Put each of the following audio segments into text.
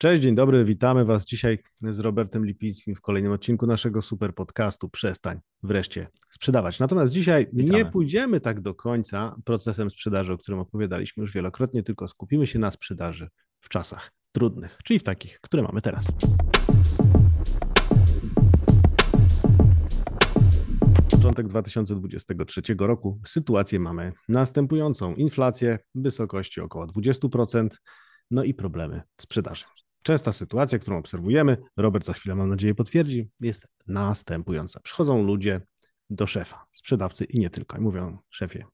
Cześć, dzień dobry, witamy Was dzisiaj z Robertem Lipickim w kolejnym odcinku naszego super podcastu Przestań wreszcie sprzedawać. Natomiast dzisiaj Witamy. nie pójdziemy tak do końca procesem sprzedaży, o którym opowiadaliśmy już wielokrotnie, tylko skupimy się na sprzedaży w czasach trudnych, czyli w takich, które mamy teraz. Początek 2023 roku. Sytuację mamy następującą. Inflację w wysokości około 20%, no i problemy w sprzedaży. Częsta sytuacja, którą obserwujemy, Robert za chwilę mam nadzieję potwierdzi, jest następująca. Przychodzą ludzie do szefa, sprzedawcy i nie tylko, i mówią: Szefie,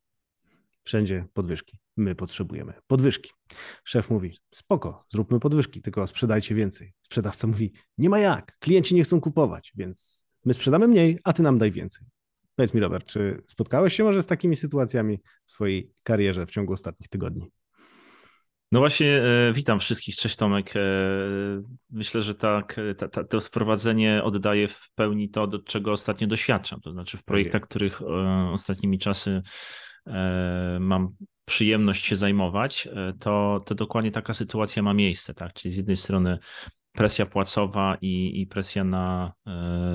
wszędzie podwyżki. My potrzebujemy podwyżki. Szef mówi: Spoko, zróbmy podwyżki, tylko sprzedajcie więcej. Sprzedawca mówi: Nie ma jak, klienci nie chcą kupować, więc my sprzedamy mniej, a ty nam daj więcej. Powiedz mi, Robert, czy spotkałeś się może z takimi sytuacjami w swojej karierze w ciągu ostatnich tygodni? No właśnie, e, witam wszystkich. Cześć Tomek. E, myślę, że tak, e, ta, ta, to wprowadzenie oddaje w pełni to, do czego ostatnio doświadczam. To znaczy w projektach, jest. których ostatnimi czasy mam przyjemność się zajmować, to, to dokładnie taka sytuacja ma miejsce. Tak? Czyli z jednej strony presja płacowa i, i presja na,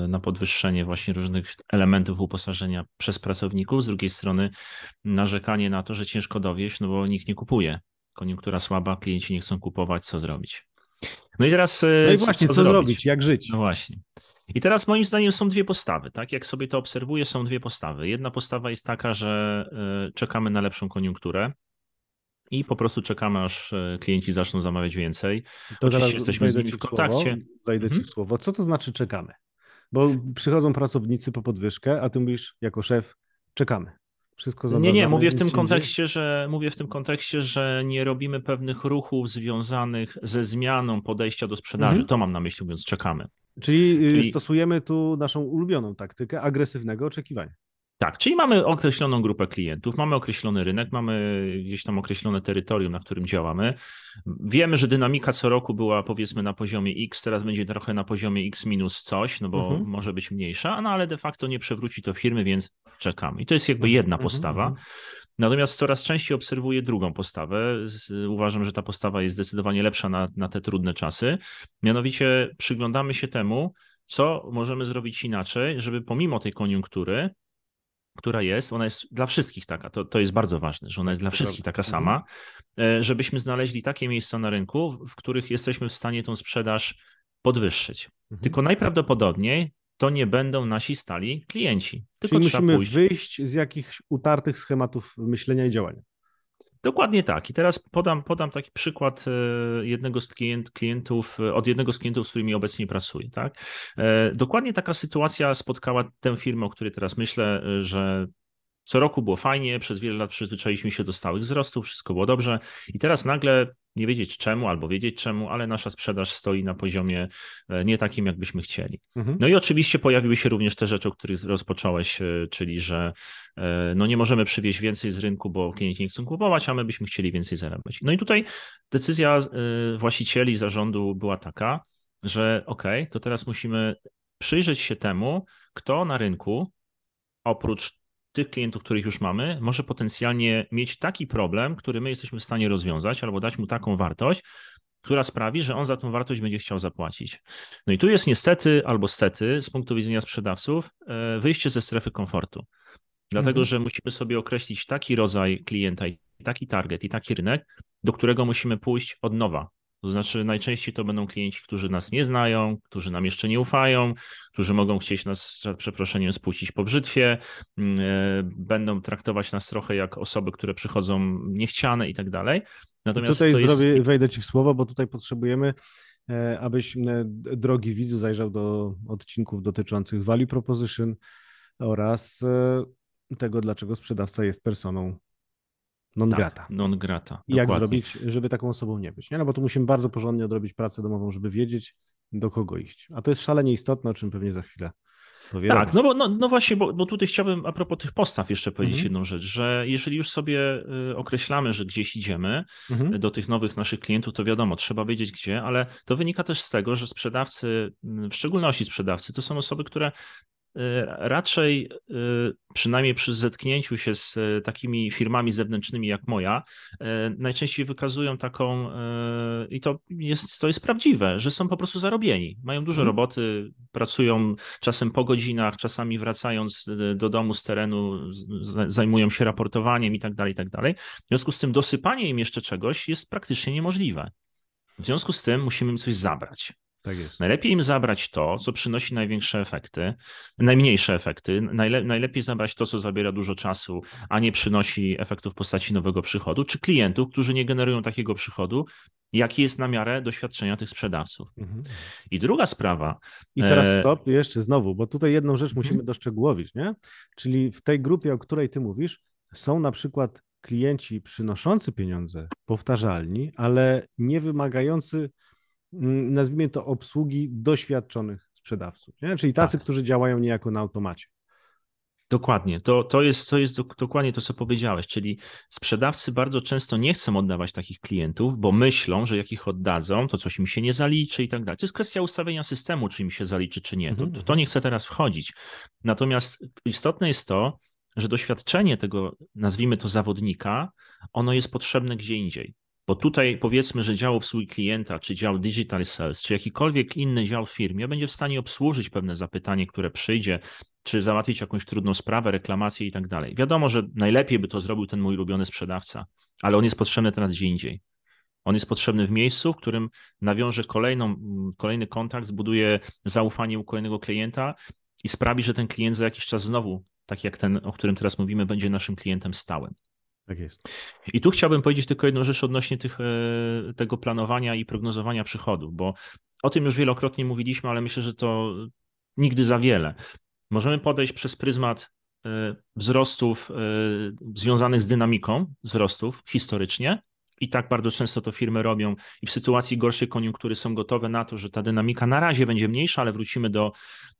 na podwyższenie właśnie różnych elementów uposażenia przez pracowników, z drugiej strony narzekanie na to, że ciężko dowieść, no bo nikt nie kupuje koniunktura słaba, klienci nie chcą kupować, co zrobić? No i teraz. e, No i właśnie, co, zrobić, jak żyć? No właśnie. I teraz moim zdaniem są dwie postawy, tak? Jak sobie to obserwuję, są dwie postawy. Jedna postawa jest taka, że e, czekamy na lepszą koniunkturę i po prostu czekamy, aż e, klienci zaczną zamawiać więcej. To Oczywiście jesteśmy z nimi w kontakcie. Słowo, wejdę Mhm. ci w słowo. Co to znaczy czekamy? Bo przychodzą pracownicy po podwyżkę, a ty mówisz jako szef, czekamy. Wszystko Nie, zamrażamy, nie, mówię w tym nie kontekście, że mówię w tym kontekście, że nie robimy pewnych ruchów związanych ze zmianą podejścia do sprzedaży. Mhm. To mam na myśli, mówiąc czekamy. Czyli, y, Czyli- stosujemy tu naszą ulubioną taktykę agresywnego oczekiwania. Tak, czyli mamy określoną grupę klientów, mamy określony rynek, mamy gdzieś tam określone terytorium, na którym działamy. Wiemy, że dynamika co roku była powiedzmy na poziomie X, teraz będzie trochę na poziomie X minus coś, no bo Mhm. może być mniejsza, no ale de facto nie przewróci to firmy, więc czekamy. I to jest jakby jedna mhm, postawa. mhm. Natomiast coraz częściej obserwuję drugą postawę. Uważam, że ta postawa jest zdecydowanie lepsza na, na te trudne czasy. Mianowicie przyglądamy się temu, co możemy zrobić inaczej, żeby pomimo tej koniunktury, która jest, ona jest dla wszystkich taka, to, to jest bardzo ważne, że ona jest dla to wszystkich taka sama, e, żebyśmy znaleźli takie miejsca na rynku, w których jesteśmy w stanie tą sprzedaż podwyższyć. Mhm. Tylko najprawdopodobniej to nie będą nasi stali klienci. Tylko Czyli musimy pójść. wyjść z jakichś utartych schematów myślenia i działania. Dokładnie tak. I teraz podam, podam taki przykład e, jednego z klient, klientów, e, od jednego z klientów, z którymi obecnie pracuję. Tak? E, Dokładnie taka sytuacja spotkała tę firmę, o której teraz myślę, że co roku było fajnie, przez wiele lat przyzwyczailiśmy się do stałych wzrostów, wszystko było dobrze i teraz nagle nie wiedzieć czemu albo wiedzieć czemu, ale nasza sprzedaż stoi na poziomie e, nie takim, jakbyśmy chcieli. Mhm. No i oczywiście pojawiły się również te rzeczy, o których rozpocząłeś, e, czyli że e, no nie możemy przywieźć więcej z rynku, bo klienci nie chcą kupować, a my byśmy chcieli więcej zarabiać. No i tutaj decyzja właścicieli zarządu była taka, że ok, to teraz musimy przyjrzeć się temu, kto na rynku oprócz tych klientów, których już mamy, może potencjalnie mieć taki problem, który my jesteśmy w stanie rozwiązać, albo dać mu taką wartość, która sprawi, że on za tą wartość będzie chciał zapłacić. No i tu jest niestety albo stety, z punktu widzenia sprzedawców, e, wyjście ze strefy komfortu. Dlatego, Mhm. że musimy sobie określić taki rodzaj klienta, i taki target i taki rynek, do którego musimy pójść od nowa. To znaczy, najczęściej to będą klienci, którzy nas nie znają, którzy nam jeszcze nie ufają, którzy mogą chcieć nas, przeproszeniem, spuścić po brzytwie, mm, e, będą traktować nas trochę jak osoby, które przychodzą niechciane i tak dalej. Natomiast tutaj to jest... zrobię, wejdę ci w słowo, bo tutaj potrzebujemy, e, abyś, e, drogi widzu, zajrzał do odcinków dotyczących value proposition oraz tego, dlaczego sprzedawca jest personą non grata. Tak, non grata. I jak zrobić, żeby taką osobą nie być. Nie? No bo tu musimy bardzo porządnie odrobić pracę domową, żeby wiedzieć, do kogo iść. A to jest szalenie istotne, o czym pewnie za chwilę powie Tak, no, bo, no, no właśnie, bo, bo tutaj chciałbym a propos tych postaw jeszcze powiedzieć Mhm. jedną rzecz, że jeżeli już sobie y, określamy, że gdzieś idziemy Mhm. do tych nowych naszych klientów, to wiadomo, trzeba wiedzieć gdzie, ale to wynika też z tego, że sprzedawcy, w szczególności sprzedawcy, to są osoby, które raczej przynajmniej przy zetknięciu się z takimi firmami zewnętrznymi jak moja, najczęściej wykazują taką, i to jest, to jest prawdziwe, że są po prostu zarobieni. Mają dużo mhm. roboty, pracują czasem po godzinach, czasami wracając do domu z terenu, zajmują się raportowaniem i tak dalej, i tak dalej. W związku z tym dosypanie im jeszcze czegoś jest praktycznie niemożliwe. W związku z tym musimy im coś zabrać. Tak Najlepiej im zabrać to, co przynosi największe efekty, najmniejsze efekty. Najle najlepiej zabrać to, co zabiera dużo czasu, a nie przynosi efektu w postaci nowego przychodu, czy klientów, którzy nie generują takiego przychodu, jaki jest na miarę doświadczenia tych sprzedawców. Mhm. I druga sprawa. I teraz e, stop, jeszcze znowu, bo tutaj jedną rzecz musimy mhm. doszczegółowić, nie? Czyli w tej grupie, o której ty mówisz, są na przykład klienci przynoszący pieniądze, powtarzalni, ale nie wymagający nazwijmy to, obsługi doświadczonych sprzedawców, nie? czyli tacy, tak. którzy działają niejako na automacie. Dokładnie, to, to, jest, to jest dokładnie to, co powiedziałeś, czyli sprzedawcy bardzo często nie chcą oddawać takich klientów, bo myślą, że jak ich oddadzą, to coś im się nie zaliczy i tak dalej. To jest kwestia ustawienia systemu, czy im się zaliczy, czy nie. To, mhm, to nie chcę teraz wchodzić. Natomiast istotne jest to, że doświadczenie tego, nazwijmy to zawodnika, ono jest potrzebne gdzie indziej. Bo tutaj powiedzmy, że dział obsługi klienta, czy dział digital sales, czy jakikolwiek inny dział w firmie będzie w stanie obsłużyć pewne zapytanie, które przyjdzie, czy załatwić jakąś trudną sprawę, reklamację i tak dalej. Wiadomo, że najlepiej by to zrobił ten mój ulubiony sprzedawca, ale on jest potrzebny teraz gdzie indziej. On jest potrzebny w miejscu, w którym nawiąże kolejną, kolejny kontakt, zbuduje zaufanie u kolejnego klienta i sprawi, że ten klient za jakiś czas znowu, tak jak ten, o którym teraz mówimy, będzie naszym klientem stałym. Tak jest. I tu chciałbym powiedzieć tylko jedną rzecz odnośnie tych, e, tego planowania i prognozowania przychodów, bo o tym już wielokrotnie mówiliśmy, ale myślę, że to nigdy za wiele. Możemy podejść przez pryzmat e, wzrostów e, związanych z dynamiką wzrostów historycznie. I tak bardzo często to firmy robią, i w sytuacji gorszej koniunktury są gotowe na to, że ta dynamika na razie będzie mniejsza, ale wrócimy do,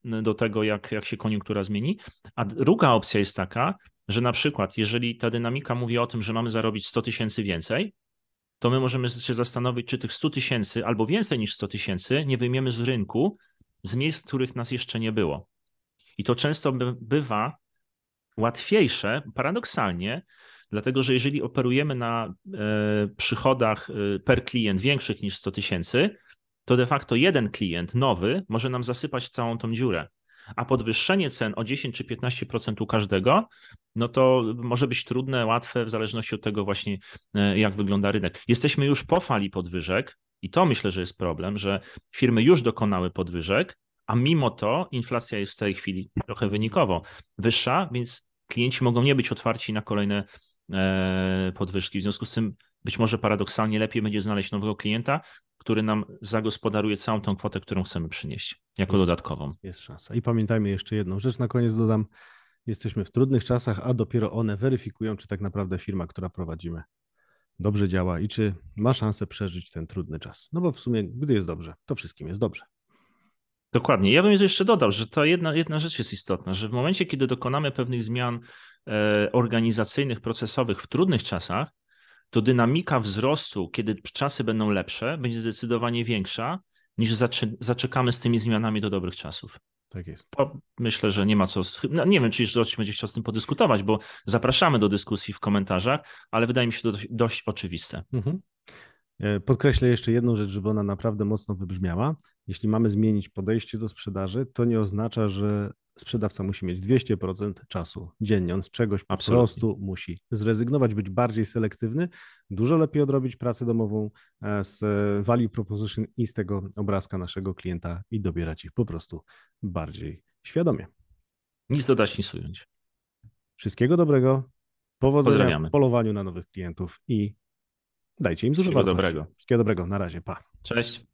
do tego, jak, jak się koniunktura zmieni. A druga opcja jest taka, że na przykład, jeżeli ta dynamika mówi o tym, że mamy zarobić 100 tysięcy więcej, to my możemy się zastanowić, czy tych 100 tysięcy albo więcej niż 100 tysięcy nie wyjmiemy z rynku, z miejsc, których nas jeszcze nie było. I to często bywa łatwiejsze, paradoksalnie, dlatego że jeżeli operujemy na e, przychodach e, per klient większych niż 100 tysięcy, to de facto jeden klient nowy może nam zasypać całą tą dziurę a podwyższenie cen o 10 czy 15% u każdego, no to może być trudne, łatwe, w zależności od tego właśnie, e, jak wygląda rynek. Jesteśmy już po fali podwyżek i to myślę, że jest problem, że firmy już dokonały podwyżek, a mimo to inflacja jest w tej chwili trochę wynikowo wyższa, więc klienci mogą nie być otwarci na kolejne e, podwyżki. W związku z tym być może paradoksalnie lepiej będzie znaleźć nowego klienta, który nam zagospodaruje całą tą kwotę, którą chcemy przynieść jako jest, dodatkową. Jest szansa. I pamiętajmy jeszcze jedną rzecz, na koniec dodam, jesteśmy w trudnych czasach, a dopiero one weryfikują, czy tak naprawdę firma, która prowadzimy, dobrze działa i czy ma szansę przeżyć ten trudny czas. No bo w sumie, gdy jest dobrze, to wszystkim jest dobrze. Dokładnie. Ja bym jeszcze dodał, że to jedna, jedna rzecz jest istotna, że w momencie, kiedy dokonamy pewnych zmian e, organizacyjnych, procesowych w trudnych czasach, to dynamika wzrostu, kiedy czasy będą lepsze, będzie zdecydowanie większa niż zaczekamy z tymi zmianami do dobrych czasów. Tak jest. To myślę, że nie ma co. No nie wiem, czy jeszcze będzie chciał z tym podyskutować, bo zapraszamy do dyskusji w komentarzach, ale wydaje mi się to dość, dość oczywiste. Mhm. E, podkreślę jeszcze jedną rzecz, żeby ona naprawdę mocno wybrzmiała. Jeśli mamy zmienić podejście do sprzedaży, to nie oznacza, że sprzedawca musi mieć 200% czasu dziennie. On z czegoś po Absolutnie. prostu musi zrezygnować, być bardziej selektywny, dużo lepiej odrobić pracę domową e, z value proposition i z tego obrazka naszego klienta i dobierać ich po prostu bardziej świadomie. Nic dodać, nic ująć. Wszystkiego dobrego. Powodzenia w polowaniu na nowych klientów i dajcie im dużo Wszystkiego dobrego. Wszystkiego dobrego. Na razie. Pa. Cześć.